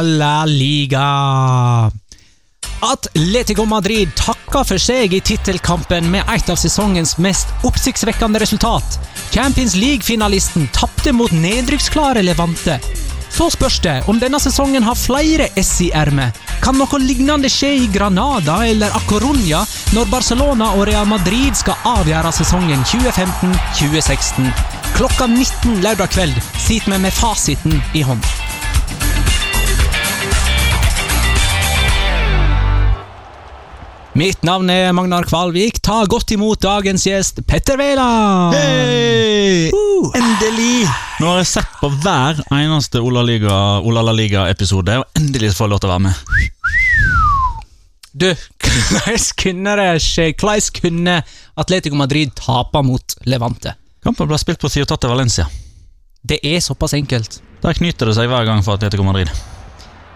la liga. Atletico Madrid takka for seg i tittelkampen med et av sesongens mest oppsiktsvekkende resultat. Champions League-finalisten tapte mot nedrykksklare Levante. Så spørs det om denne sesongen har flere S i ermet. Kan noe lignende skje i Granada eller Acoronia når Barcelona og Real Madrid skal avgjøre sesongen 2015-2016? Klokka 19 lørdag kveld sitter vi med fasiten i hånd. Mitt navn er Magnar Kvalvik. Ta godt imot dagens gjest, Petter Wæland! Hei! Uh. Endelig! Nå har jeg sett på hver eneste Olala Liga, Ola Liga-episode, og endelig får jeg lov til å være med. Du, hvordan kunne det skje? Hvordan kunne Atletico Madrid tape mot Levante? Kampen ble spilt på Ciutate Valencia. Det er såpass enkelt. Der knyter det seg hver gang for Atletico Madrid.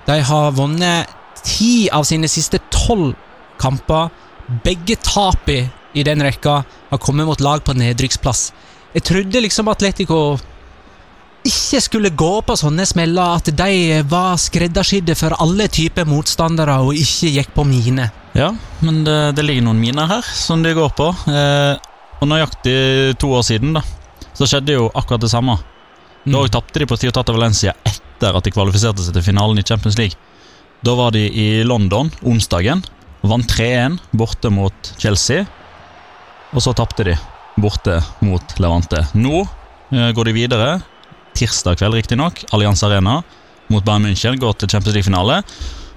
De har vunnet ti av sine siste tolv kamper. Begge tapene i den rekka har kommet mot lag på nedrykksplass. Jeg trodde liksom Atletico ikke skulle gå på sånne smeller, at de var skreddersydde for alle typer motstandere og ikke gikk på mine. Ja, men det, det ligger noen miner her som de går på. Eh, og nøyaktig to år siden da, så skjedde jo akkurat det samme. Da Mm. tapte de på Ciutate Valencia etter at de kvalifiserte seg til finalen i Champions League. Da var de i London onsdagen, vant 3-1 borte mot Chelsea. Og så tapte de borte mot Levante. Nå eh, går de videre, tirsdag kveld riktignok, Allianz Arena mot Bayern München, går til Champions League-finale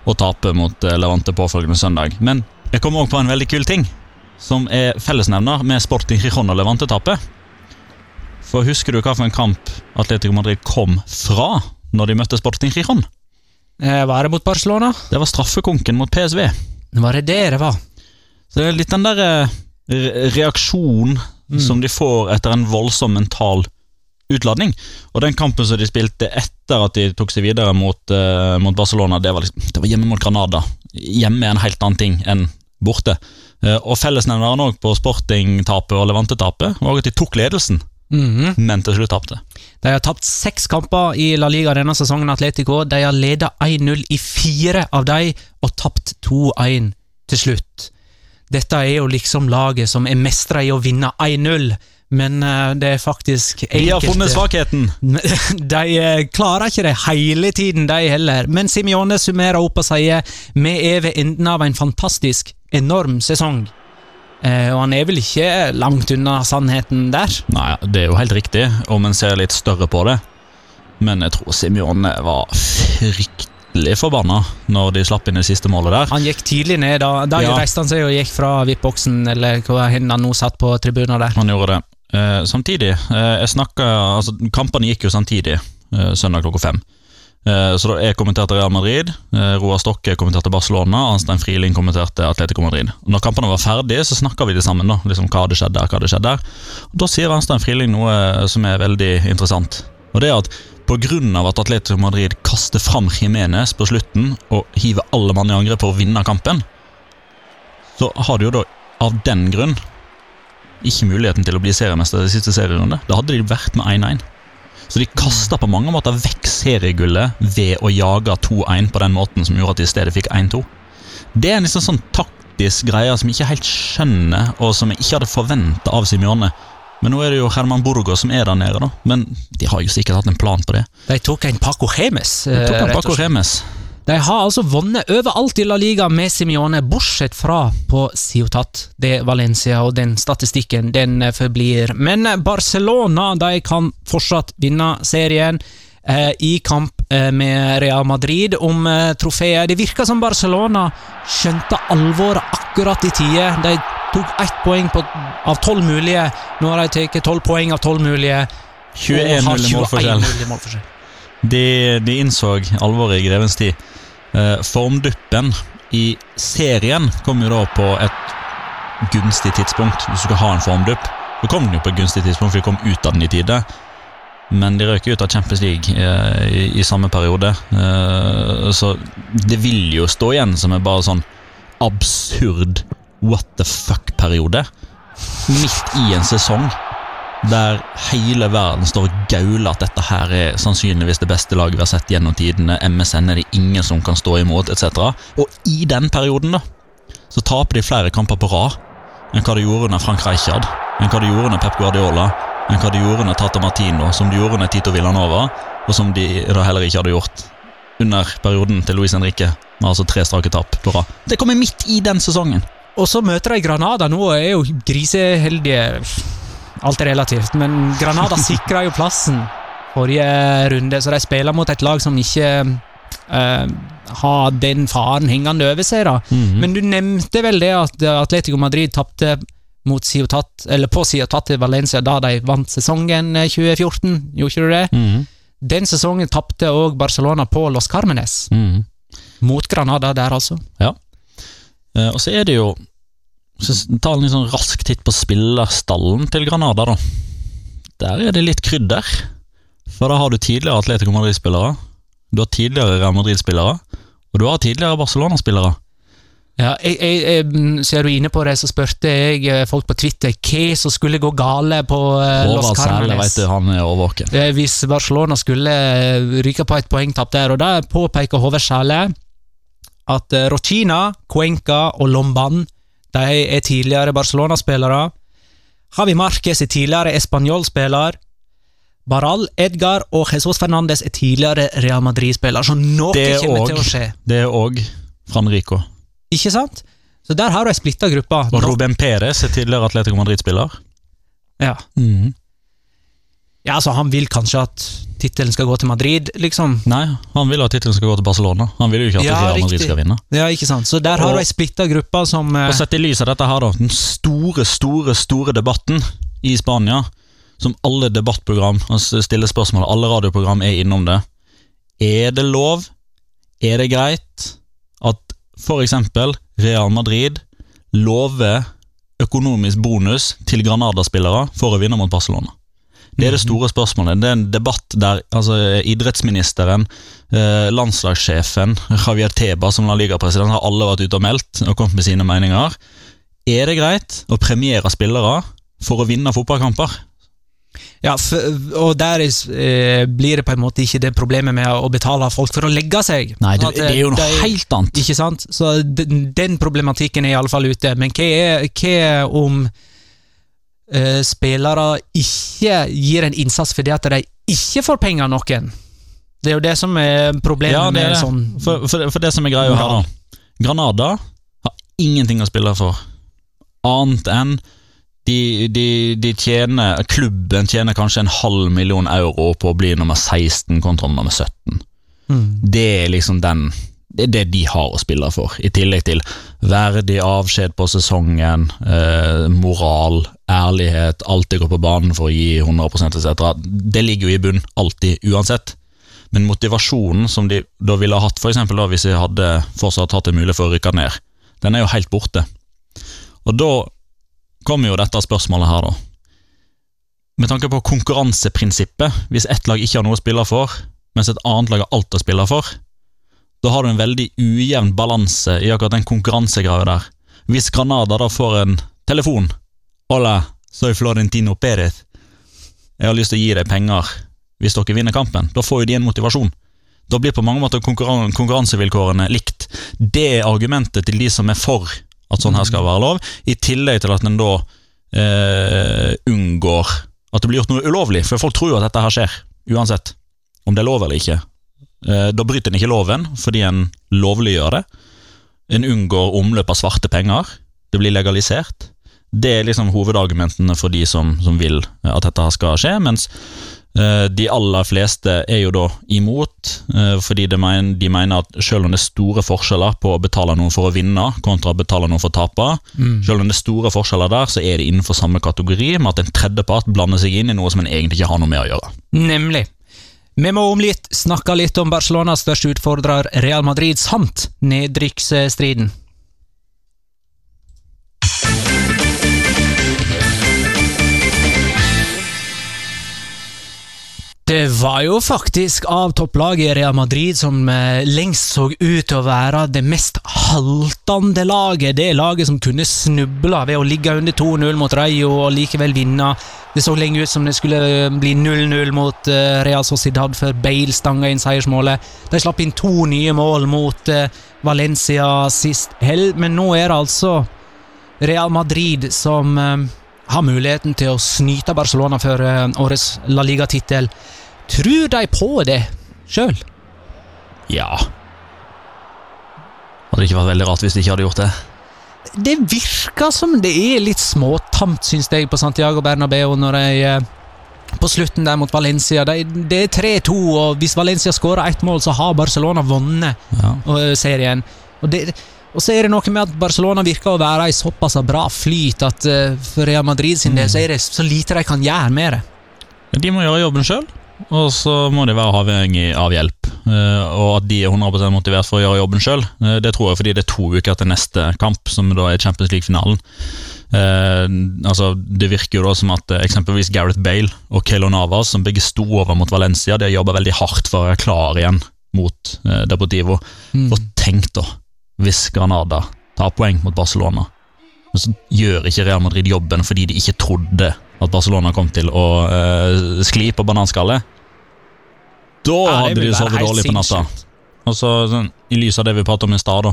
og taper mot eh, Levante påfølgende søndag. Men jeg kom også på en veldig kul ting, som er fellesnevner med Sporting Rijon og Levante-tapet. For husker du hva for en kamp Atletico Madrid kom fra når de møtte Sporting Rijon? Eh, Var det mot Barcelona? Det var straffekonken mot PSV. Var det det det var? Så det er litt den der reaksjonen mm. som de får etter en voldsom mental utladning. Og den kampen som de spilte etter at de tok seg videre mot, uh, mot Barcelona, det var, liksom, det var hjemme mot Granada. Hjemme er en helt annen ting enn borte. Uh, og fellesnevneren òg på Sporting-tapet og Levante-tapet var at de tok ledelsen, Mhm. men til slutt tapte. De har tapt seks kamper i La Liga denne sesongen, Atletico. De har ledet 1-0 i fire av dem, og tapt 2-1 til slutt. Dette er jo liksom laget som er mestra i å vinne 1-0, men eh, det er faktisk De har funnet svakheten! De eh, klarer ikke det hele tiden, de heller. Men Simione summerer opp og sier vi er ved enden av en fantastisk, enorm sesong. Eh, og han er vel ikke langt unna sannheten der. Nei, det er jo helt riktig, om en ser litt større på det. Men jeg tror Simione var fryktelig forbanna når de slapp inn det siste målet der. Han gikk tidlig ned. Da, da Ja. reiste han seg og gikk fra VIP-boksen, eller hva hen han nå satt på tribunen der. Han gjorde det. Eh, samtidig, eh, jeg snakka altså Kampene gikk jo samtidig, eh, søndag klokka fem. Eh, så da Jeg kommenterte Real Madrid, eh, Roar Stokke kommenterte Barcelona, Arnstein Friling kommenterte Atletico Madrid. Når kampene var ferdige, så snakka vi det sammen. da, liksom Hva hadde skjedd der, hva hadde skjedd der. Da sier Arnstein Friling noe som er veldig interessant. Og det er at Pga. at Atletico Madrid kaster fram Jimenez på slutten og hiver alle mann i angrep for å vinne kampen, så har de jo da av den grunn ikke muligheten til å bli seriemester i siste serierunde. Da hadde de vært med 1-1. Så de kasta på mange måter vekk seriegullet ved å jage 2-1 på den måten som gjorde at de i stedet fikk 1-2. Det er en liksom sånn taktisk greie som jeg ikke helt skjønner, og som jeg ikke hadde forventa av Simione. Men nå er det jo Herman Burgos som er der nede, da. Men de har jo sikkert hatt en plan på det. De tok en Paco Remes. De eh, tok en og Paco. Remes. De har altså vunnet overalt i La Liga med Simione, bortsett fra på Ciutat de Valencia, og den statistikken den eh, forblir. Men eh, Barcelona de kan fortsatt vinne serien eh, i kamp eh, med Real Madrid om eh, trofeet. Det virker som Barcelona skjønte alvoret akkurat i tide. De tok ett poeng på, av tolv mulige. Nå har de tatt tolv poeng av tolv mulige. 21-0 har målforskjell. 21-0 målforskjell. De, de innså alvoret i grevens tid. Eh, formduppen i serien kom jo da på et gunstig tidspunkt, hvis du skal ha en formdupp. Så kom den jo på et gunstig tidspunkt, for de kom ut av den i tide. Men de røk ut av Champions League eh, i, i samme periode. Eh, så det vil jo stå igjen som en bare sånn absurd what the fuck-periode. Midt i en sesong der hele verden står og gauler at dette her er sannsynligvis det beste laget vi har sett gjennom tidene, MSN er det ingen som kan stå imot, etc. Og i den perioden, da, så taper de flere kamper på rad enn hva de gjorde under Frank Reichard, enn hva de gjorde under Pep Guardiola, enn hva de gjorde under Tata Martino, som de gjorde under Tito Villanova, og som de da heller ikke hadde gjort under perioden til Luis Henrique, med altså tre strake tap på rad. Det kommer midt i den sesongen. Og så møter de Granada nå, og er jo griseheldige. Alt er relativt, men Granada sikra jo plassen forrige runde, så de spiller mot et lag som ikke uh, har den faren hengende over seg. da. Mhm. Men du nevnte vel det at Atletico Madrid tapte mot Ciotat, eller på Ciutat til Valencia da de vant sesongen eh, 2014, gjorde ikke du det? Mhm. Den sesongen tapte òg Barcelona på Los Carmenes, Mhm. mot Granada der, altså. Ja. og så er det jo så Ta en sånn rask titt på spillerstallen til Granada, da. Der er det litt krydder. For da har du tidligere Atletico Madrid-spillere, du har tidligere Real Madrid-spillere, og du har tidligere Barcelona-spillere. Ja, jeg, jeg, jeg, mm, Ser du inne på det, så spurte jeg eh, folk på Twitter hva som skulle gå gale på eh, Los Carmenes. du, han er overvåken. Eh, Hvis Barcelona skulle ryke på et poengtap der, og der påpeker Håvard Sæle at Rochina, Cuenca og Lomban de er tidligere Barcelona-spillere. Javi Marquez er tidligere Español-spiller. Baral, Edgar og Jesus Fernandes er tidligere Real Madrid-spillere, så noe kommer og- til å skje. Det er òg Fran Rico. Ikke sant? Så der har du ei splitta gruppe. Og Ruben Perez er tidligere Atletico Madrid-spiller. Ja. Ja, altså Han vil kanskje at tittelen skal gå til Madrid, liksom. Nei, han vil at tittelen skal gå til Barcelona. Han vil jo ikke at Ja, Real Madrid skal vinne. Ja, ikke sant? Så der har Og- du ei splitta gruppe som eh, Og sett i lys av dette her, da, den store, store, store debatten i Spania, som alle debattprogram altså stiller spørsmål, alle radioprogram er innom det. Er det lov, er det greit, at eksempel Real Madrid lover økonomisk bonus til Granada-spillere for å vinne mot Barcelona? Det er det store spørsmålet. Det er en debatt der altså, idrettsministeren, eh, landslagssjefen, Javier Teba som La Liga-president, har alle vært ute og meldt og kommet med sine meninger. Er det greit å premiere spillere for å vinne fotballkamper? Ja, for, og der eh, blir det på en måte ikke det problemet med å betale folk for å legge seg. Nei, det, det er jo noe det, helt annet. Ikke sant? Så den, den problematikken er iallfall ute. Men hva er, hva om eh, spillere ikke gir en innsats fordi at de ikke får penger av noen? Det er jo det som er problemet Ja, det er med det. sånn For, for, for det som er greia her, da. Granada har ingenting å spille for, annet enn de, de, de tjener Klubben tjener kanskje en halv million euro på å bli nummer 16 kontra nummer 17. mm. Det er liksom den Det er det de har å spille for, i tillegg til verdig avskjed på sesongen, eh, moral, ærlighet, alltid gå på banen for å gi 100% etc. Det ligger jo i bunn, alltid, uansett. Men motivasjonen som de da ville ha hatt, for eksempel da hvis de hadde fortsatt hatt det mulig for å rykke ned, den er jo helt borte. Og da kommer jo dette spørsmålet her, da. Med tanke på konkurranseprinsippet, hvis ett lag ikke har noe å spille for, mens et annet lag har alt å spille for, da har du en veldig ujevn balanse i akkurat den konkurransegreia der. Hvis Granada da får en telefon Hola, soy Florentino Perez. Jeg har lyst til å gi deg penger hvis dere vinner kampen. Da får jo de en motivasjon. Da blir på mange måter konkurran konkurransevilkårene likt. Det er argumentet til de som er for at sånn her skal være lov, i tillegg til at en da eh, unngår at det blir gjort noe ulovlig, for folk tror jo at dette her skjer, uansett. Om det er lov eller ikke. Eh, da bryter en ikke loven, fordi en lovliggjør det. En unngår omløp av svarte penger. Det blir legalisert. Det er liksom hovedargumentene for de som, som vil at dette skal skje, mens eh, de aller fleste er jo da imot, eh, fordi de, men, de mener at selv om det er store forskjeller på å betale noen for å vinne, kontra å betale noen for å tape, Mm. selv om det er store forskjeller der, så er det innenfor samme kategori, med at en tredjepart blander seg inn i noe som en egentlig ikke har noe med å gjøre. Nemlig. Vi må om litt snakke litt om Barcelonas største utfordrer Real Madrid samt nedrykksstriden. Det var jo faktisk av topplaget Real Madrid som eh, lengst så ut til å være det mest haltende laget. Det laget som kunne snubla ved å ligge under 2-0 mot Rayo og likevel vinne. Det så lenge ut som det skulle eh, bli 0-0 mot eh, Real Sociedad før Bale stanga inn seiersmålet. De slapp inn to nye mål mot Valencia sist helg, men nå er det altså Real Madrid som har muligheten til å snyte Barcelona for årets La Liga-tittel. Tror de på det sjøl? Ja. Hadde det ikke vært veldig rart hvis de ikke hadde gjort det? Det virker som det er litt småtamt, syns jeg, på Santiago Bernabeu når de eh, på slutten der mot Valencia. De, det er 3-2, og hvis Valencia skårer ett mål, så har Barcelona vunnet Ja. eh, serien. Og, det, og så er det noe med at Barcelona virker å være i såpass bra flyt at eh, for Real Madrid sin del så er det så lite de kan gjøre med det. De må gjøre jobben sjøl, og så må de være avhengig av hjelp. Eh, og at de er 100 motivert for å gjøre jobben sjøl, det tror jeg fordi det er to uker til neste kamp, som da er Champions League-finalen. Eh, altså, det virker jo da som at eh, eksempelvis Gareth Bale og Kaylo Navas, som begge sto over mot Valencia, de har jobba veldig hardt for å være klar igjen mot eh, Deportivo. Mm. Og tenk da, hvis Granada tar poeng mot Barcelona, men så gjør ikke Real Madrid jobben fordi de ikke trodde at Barcelona kom til å uh, skli på bananskallet. Da Ja, hadde de sovet dårlig på natta. Og så, sånn, I lys av det vi pratet om i stad.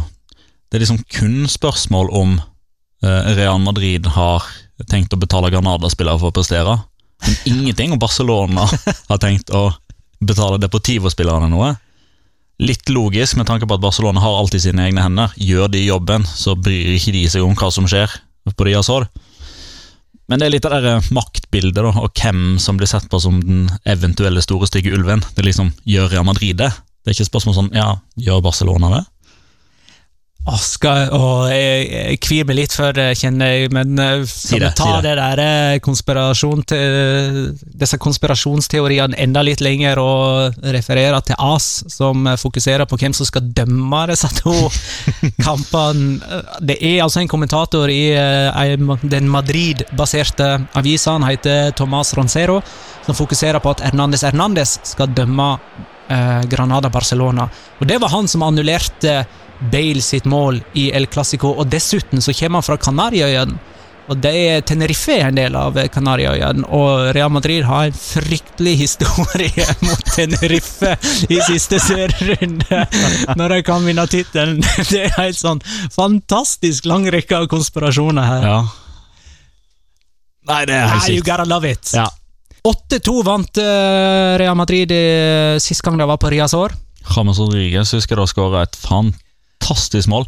Det er liksom kun spørsmål om uh, Real Madrid har tenkt å betale Granada-spillere for å prestere. Men ingenting om Barcelona har tenkt å betale Deportivo-spillerne noe. Litt logisk med tanke på at Barcelona har alltid sine egne hender. Gjør de jobben, så bryr ikke de seg om hva som skjer på de Azor. Men det er litt av det der maktbildet, da, og hvem som blir sett på som den eventuelle store, stygge ulven. Det liksom, Gjør Real Madrid det? Det er ikke et spørsmål sånn ja, gjør Barcelona det? Åh, skal, åh, jeg, jeg kvir meg litt for det, kjenner jeg, men eh, skal det, vi ta det der eh, konspirasjon til, disse konspirasjonsteoriene enda litt lenger og referere til AS, som eh, fokuserer på hvem som skal dømme disse to kampene. Eh, Det er altså en kommentator i eh, den Madrid-baserte avisa, han heter Tomas Roncero, som fokuserer på at Hernandez Hernandez skal dømme eh, Granada-Barcelona. Og det var han som annullerte Bale sitt mål i El Clásico, og dessuten så kommer han fra Kanariøyene. Og det er Tenerife er en del av Kanariøyene, og Real Madrid har en fryktelig historie mot Tenerife i siste serierunde, når de kan vinne tittelen. Det er helt sånn fantastisk lang rekke av konspirasjoner her. Ja. Nei, det er helt sykt. you gotta love it. Ja. 8-2 vant eh, Real Madrid eh, sist gang de var på Riazor. James Rodriguez husker da skåra et fantastisk mål.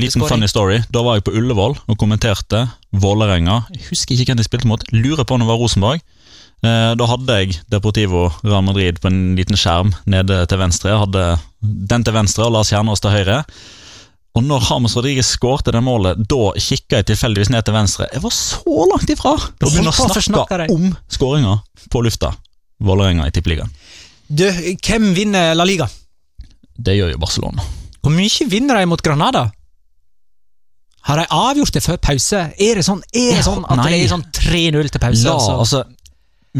Liten funny story. Da var jeg på Ullevål og kommenterte Vålerenga. Husker ikke hvem de spilte mot. Lurer på om det var Rosenborg. Eh, Da hadde jeg Deportivo Real Madrid på en liten skjerm nede til venstre. Jeg hadde den til venstre og Lars Kjernås til høyre. Og når Hamas Rodriguez skårte det målet, da kikka jeg tilfeldigvis ned til venstre. Jeg var så langt ifra Da begynner begynne å å snakke om skåringa på lufta. Vålerenga i Tippeligaen. Du, hvem vinner La Liga? Det gjør jo Barcelona. Hvor mye vinner de mot Granada? Har de avgjort det før pause? Er det sånn, er det sånn at nei. det er sånn 3-0 til pause? La, altså? altså,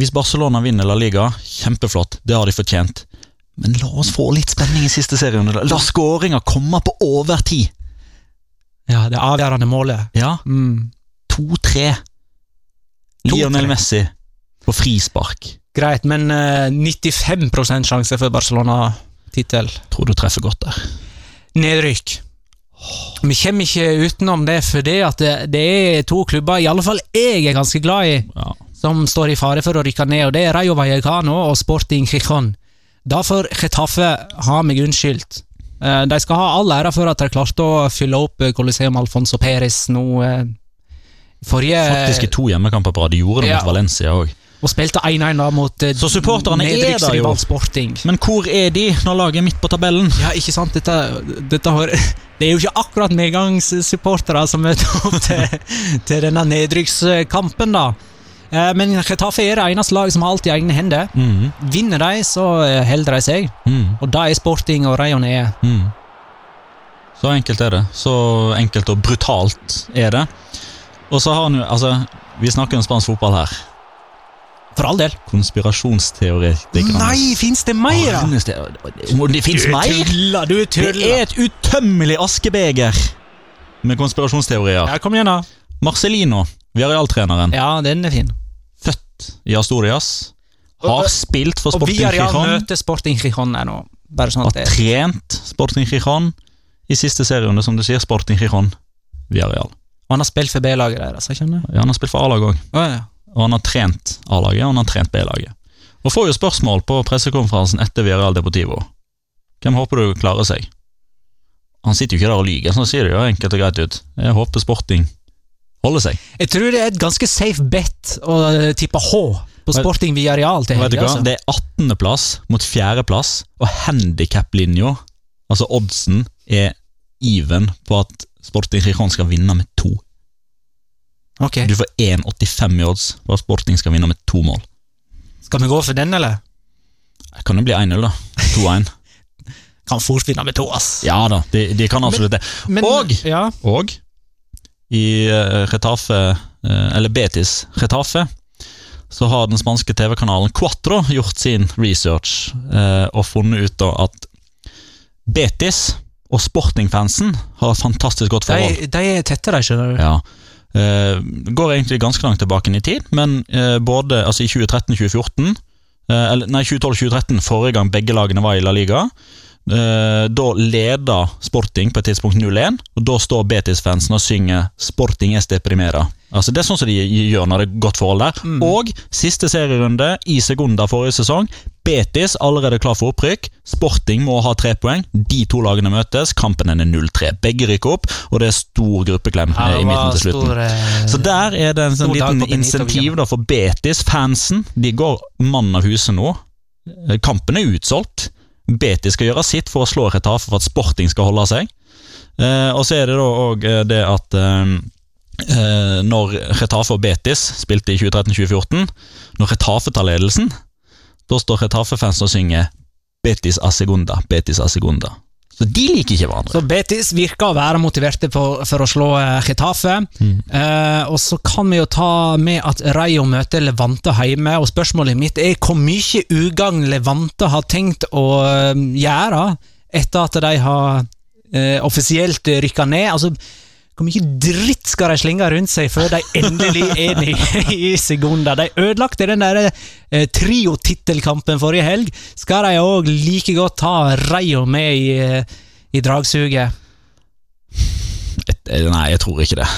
hvis Barcelona vinner La Liga, kjempeflott, det har de fortjent. Men la oss få litt spenning i siste serien. La skåringa komme på overtid. Ja, det avgjørende målet. Ja, Mm. 2-3. Lionel Messi på frispark. Greit, men eh, 95 sjanse for Barcelona-tittel. Tror du treffer godt der. Nedrykk. Vi kommer ikke utenom det, for det at det, er to klubber, i alle fall jeg er ganske glad i, Ja. som står i fare for å rykke ned, og det er Rayo Vallecano og Sporting Chichon. Da får Getafe ha meg unnskyldt. Eh, De skal ha all ære for at de klarte å fylle opp Coliseum Alfonso Perez nå eh, forrige Faktisk to hjemmekamper på rad. De gjorde det Ja. mot Valencia òg. Og spilte 1-1 da mot eh, Så supporterne er der, jo. Sporting. Men hvor er de når laget er midt på tabellen? Ja, ikke sant? Dette, dette har, det er jo ikke akkurat medgangssupportere som møter opp til, til denne nedrykkskampen, da. Eh, Men Getafe er det eneste laget som har alt i egne hender. Mm. Vinner de, så eh, holder de seg. Mm. Og da er Sporting og Rayon er Mm. Så enkelt er det. Så enkelt og brutalt er det. Og så har han jo Altså, vi snakker om spansk fotball her. For all del. Konspirasjonsteoretikerne. Nei, fins det mer? Arnes, det, det fins mer! tuller, du Det er et utømmelig askebeger med konspirasjonsteorier. Ja, kom igjen, da. Marcelino, Viareal-treneren, Ja, den er fin. født i Astorias. har spilt for Sporting Og Viareal møter Sporting Gijon nå. Bare sånn at det trent Sporting Gijon i siste serierunde, som du sier, Sporting Gijon, Viareal. Og han har spilt for B-laget deres, skjønner. Ja, han har spilt for A-laget òg. Og han har trent A-laget, og han har trent B-laget. Og får jo spørsmål på pressekonferansen etter Viral Deportivo. Hvem håper du klarer seg? Han sitter jo ikke der og lyver, så han sier det jo enkelt og greit ut. Jeg håper Sporting holder seg. Jeg tror det er et ganske safe bet å tippe H på Sporting via real til helga. Altså. Det er 18.-plass mot 4.-plass, og handikap-linja, altså oddsen, er even på at Sporting Rijon skal vinne med to. Ok, Du får 1,85 i odds på at Sporting skal vinne med to mål. Skal vi gå for den, eller? Det kan jo bli 1-0, da. 2-1. Kan fort vinne med to, ass. Ja da, de, de kan absolutt det. Men- Og ja. Og i uh, Retafe, eh, eller Betis Retafe, så har den spanske TV-kanalen Cuatro gjort sin research eh, og funnet ut at Betis og Sporting-fansen har et fantastisk godt forhold. De, de er tette, de, skjønner du. Ja. Eh, går egentlig ganske langt tilbake i tid, men eh, både altså i 2013-2014 eh, eller Nei, 2012-2013, forrige gang begge lagene var i La Liga. Da leda Sporting på et tidspunkt 0-1, og da står Betis-fansen og synger 'Sporting este deprimera'. Altså Det er sånn som de gjør når det er godt forhold der. Og siste serierunde i Segunda forrige sesong. Betis allerede klar for opprykk. Sporting må ha tre poeng. De to lagene møtes. Kampen er 0-3. Begge rykker opp, og det er stor gruppeklem Ja, eh, i midten til slutten. stor, eh, Så der er det en sånn liten insentiv da for Betis. Fansen de går mann av huset nå. Eh, Kampen er utsolgt. Betis skal gjøre sitt for å slå Retafe for at Sporting skal holde seg. Eh, og så er det da òg det at eh, eh, når Retafe og Betis spilte i 2013-2014, når Retafe tar ledelsen, da står Retafe-fansen og synger Betis a segunda, Betis a segunda. Så de liker ikke hverandre. Så Betis virker å være motiverte på, for å slå eh, Getafe. Eh, og så kan vi jo ta med at Rayo møter Levante hjemme, og spørsmålet mitt er hvor mye ugagn Levante har tenkt å eh, gjøre etter at de har eh, offisielt rykka ned. Altså, hvor mye dritt skal de slinge rundt seg før de endelig er i, i Segunda? De ødelagte den der eh, trio-tittelkampen forrige helg. Skal de òg like godt ta Rayo med i, eh, i dragsuget? Eh, Nei, jeg tror ikke det.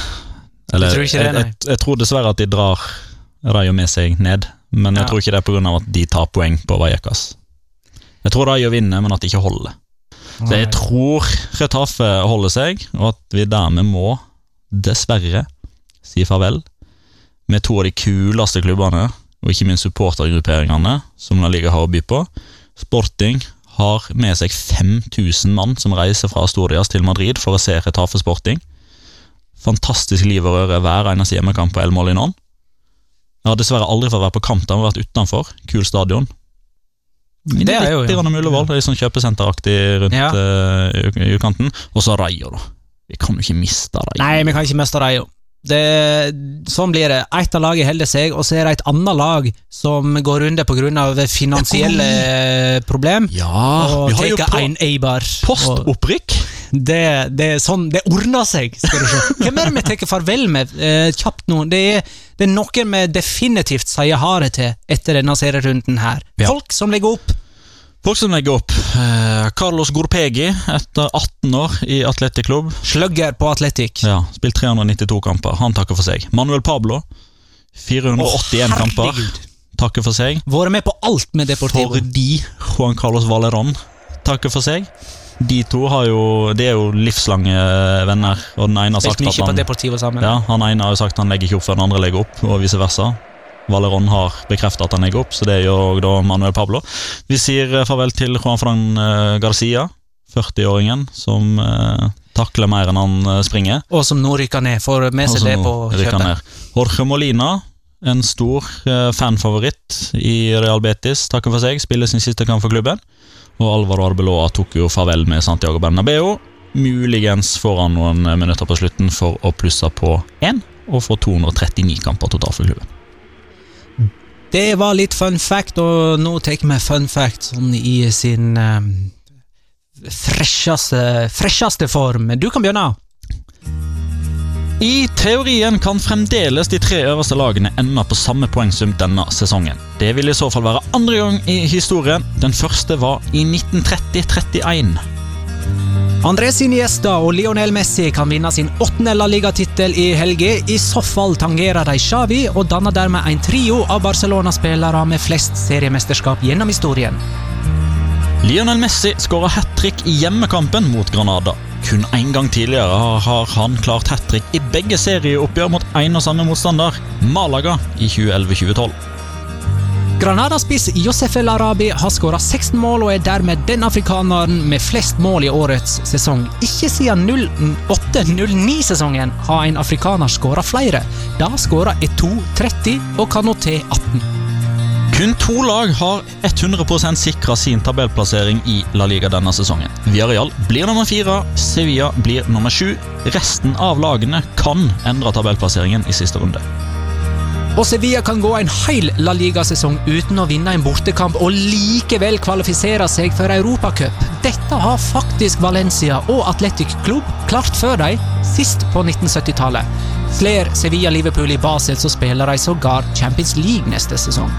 Eller, tror ikke det, jeg, jeg, jeg tror dessverre at de drar Rayo med seg ned, men jeg Ja. tror ikke det er pga. at de tar poeng på Vallecas. Jeg tror Rayo vinner, men at de ikke holder. Så jeg tror Retaffe holder seg, og at vi dermed må, dessverre, si farvel med to av de kuleste klubbene, og ikke minst supportergrupperingene som La Liga har å by på. Sporting har med seg 5000 mann som reiser fra Astorias til Madrid for å se Retafe Sporting. Fantastisk liv og røre hver eneste hjemmekamp på El Molinon. Jeg har dessverre aldri fått være på kamp, der jeg har vært utenfor. Kul stadion. Det er jo- Litt grann Mulevold, det er sånn kjøpesenteraktig rundt Ja. uh, i utkanten. Og så Rayo, da. Vi kan jo ikke miste Rayo. Nei, vi kan ikke miste Rayo. Det, sånn blir det. Ett av lagene holder seg, og så er det et annet lag som går under pga. finansielle problem. Ja, Og vi har jo på postopprykk. Det, det sånn, det ordner seg, skal du se. Hvem er det vi tar farvel med? Eh, kjapt nå. Det er, det er noen vi definitivt sier ha det til etter denne serierunden her. Ja. Folk som legger opp. Folk som legger opp. Eh, Carlos Gorpegi, etter 18 år i atletiklubb. Slugger på Atletic. Ja, Spilt 392 kamper. Han takker for seg. Manuel Pablo, 481 oh, kamper. Takker for seg. Vært med på alt med Deportivo. Fordi Juan Carlos Valerón takker for seg. De to har jo, de er jo livslange venner, og den ene har sagt at han. Ja, han ene har jo sagt han legger ikke opp før den andre legger opp, og vice versa. Valeron har bekreftet at han legger opp, så det gjør da Manuel Pablo. Vi sier eh, farvel til Juan Fran eh, Garcia, 40-åringen som eh, takler mer enn han springer. Og som nå rykker ned. Får med seg det på kjøpet. Jorge Molina, en stor eh, fanfavoritt i Real Betis, takker for seg. Spiller sin siste kamp for klubben. Og Alvaro Arbeloa tok jo farvel med Santiago Bernabeu. Muligens får han noen minutter på slutten for å plusse på én, og få 239 kamper totalt for klubben. Det var litt fun fact, og nå tar vi fun fact sånn i sin um, fresheste, form. Du kan begynne. I teorien kan fremdeles de tre øverste lagene ende på samme poengsum denne sesongen. Det vil i så fall være andre gang i historien. Den første var i 1930-31. Andres Iniesta og Lionel Messi kan vinne sin åttende La Liga-tittel i helga. I så fall tangerer de Xavi og danner dermed en trio av Barcelona-spillere med flest seriemesterskap gjennom historien. Lionel Messi skåra hat trick i hjemmekampen mot Granada. Kun én gang tidligere har han klart hat trick i begge serieoppgjør mot én og samme motstander, Malaga, i 2011-2012. Granada-spiss Josef El Arabi har skåra 16 mål og er dermed den afrikaneren med flest mål i årets sesong. Ikke siden 08-09-sesongen har en afrikaner skåra flere. Da skåra Eto 30 og Kanoté 18. Kun to lag har 100% sikra sin tabellplassering i La Liga denne sesongen. Villarreal blir nummer fire, Sevilla blir nummer sju. Resten av lagene kan endre tabellplasseringen i siste runde. Og Sevilla kan gå en hel La Liga-sesong uten å vinne en bortekamp og likevel kvalifisere seg for Europacup. Dette har faktisk Valencia og Athletic Club klart før dem, sist på 1970-tallet. Slår Sevilla-Liverpool i Basel, så spiller de sågar Champions League neste sesong.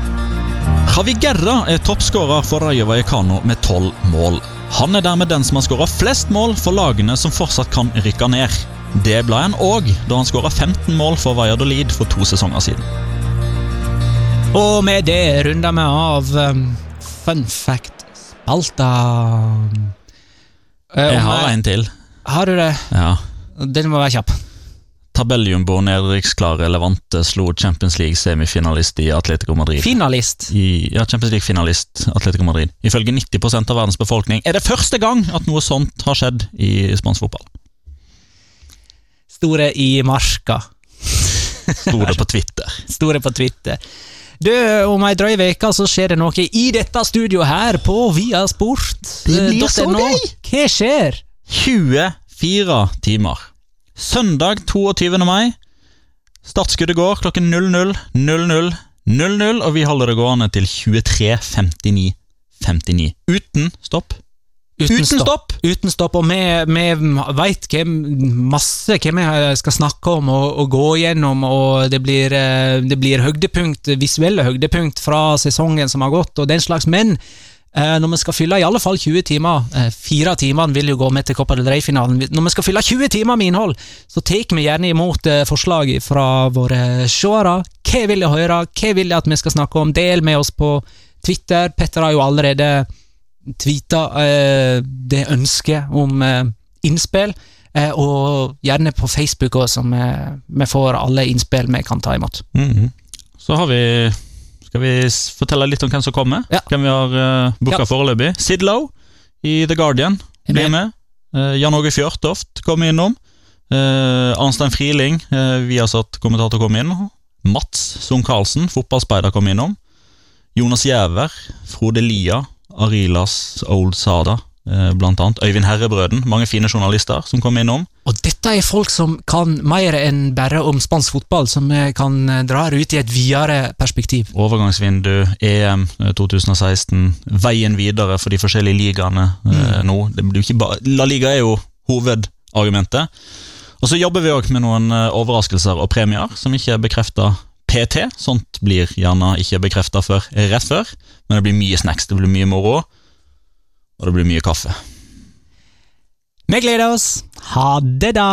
Javi Gerra er toppskårer for Rayo Vallecano med tolv mål. Han er dermed den som har skåra flest mål for lagene som fortsatt kan rykke ned. Det ble han òg da han skåra 15 mål for Valladolid for to sesonger siden. Og med det runder vi av um, fun fact-spalta. Uh, Jeg har en til. Har du det? Ja. Den må være kjapp. Tabelljumbo nedrykksklare Levante slo Champions League-semifinalist i Atletico Madrid. Finalist. I, ja, Champions League-finalist Atletico Madrid. Ifølge 90% av verdens befolkning er det første gang at noe sånt har skjedd i spansk fotball. Store i marka. Store på Twitter. Store på Twitter. Du, Om ei drøy uke så skjer det noe i dette studioet her på Viasport. Det blir så .no. gøy! Hva skjer? 24 timer. Søndag 22. mai. Startskuddet går klokken 00.00. 00, 00, og vi holder det gående til 23.59.59. 59. Uten stopp. Uten stopp! Uten stopp, og vi, vi veit masse hva vi skal snakke om og, og gå gjennom, og det blir, eh, det blir høydepunkt, visuelle høydepunkt fra sesongen som har gått, og den slags. Men eh, når vi skal fylle i alle fall 20 timer, eh, fire timer vil jo gå med til Copa del Rey-finalen, når vi skal fylle 20 timer med innhold, så tar vi gjerne imot forslag fra våre seere. Hva vil jeg høre, hva vil jeg at vi skal snakke om? Del med oss på Twitter. Petter har jo allerede tweeta eh, det ønsket om eh, innspill, eh, og gjerne på Facebook også, så vi, får alle innspill vi kan ta imot. Mhm. Så har vi Skal vi fortelle litt om hvem som kommer? Ja. Hvem vi har uh, booka Ja. foreløpig? Sid Lowe i The Guardian blir med. Eh, Jan Åge Fjørtoft kommer innom. Uh, Arnstein Friling, uh, Viasat-kommentator, kommer inn. Mats Sund Karlsen, fotballspeider, kommer innom. Jonas Giæver, Frode Lia, Arilas Old Sada, eh, blant annet. Øyvind Herrebrøden, mange fine journalister som kommer innom. Og dette er folk som kan mer enn bare om spansk fotball, som kan dra dra ut i et videre perspektiv. Overgangsvindu, EM eh, 2016, veien videre for de forskjellige ligaene mm. nå. Det blir ikke La Liga er jo hovedargumentet. Og så jobber vi òg med noen eh, overraskelser og premier som ikke er bekrefta PT. Sånt blir gjerne ikke bekrefta før rett før, men det blir mye snacks, det blir mye moro, og det blir mye kaffe. Vi gleder oss. Ha det, da!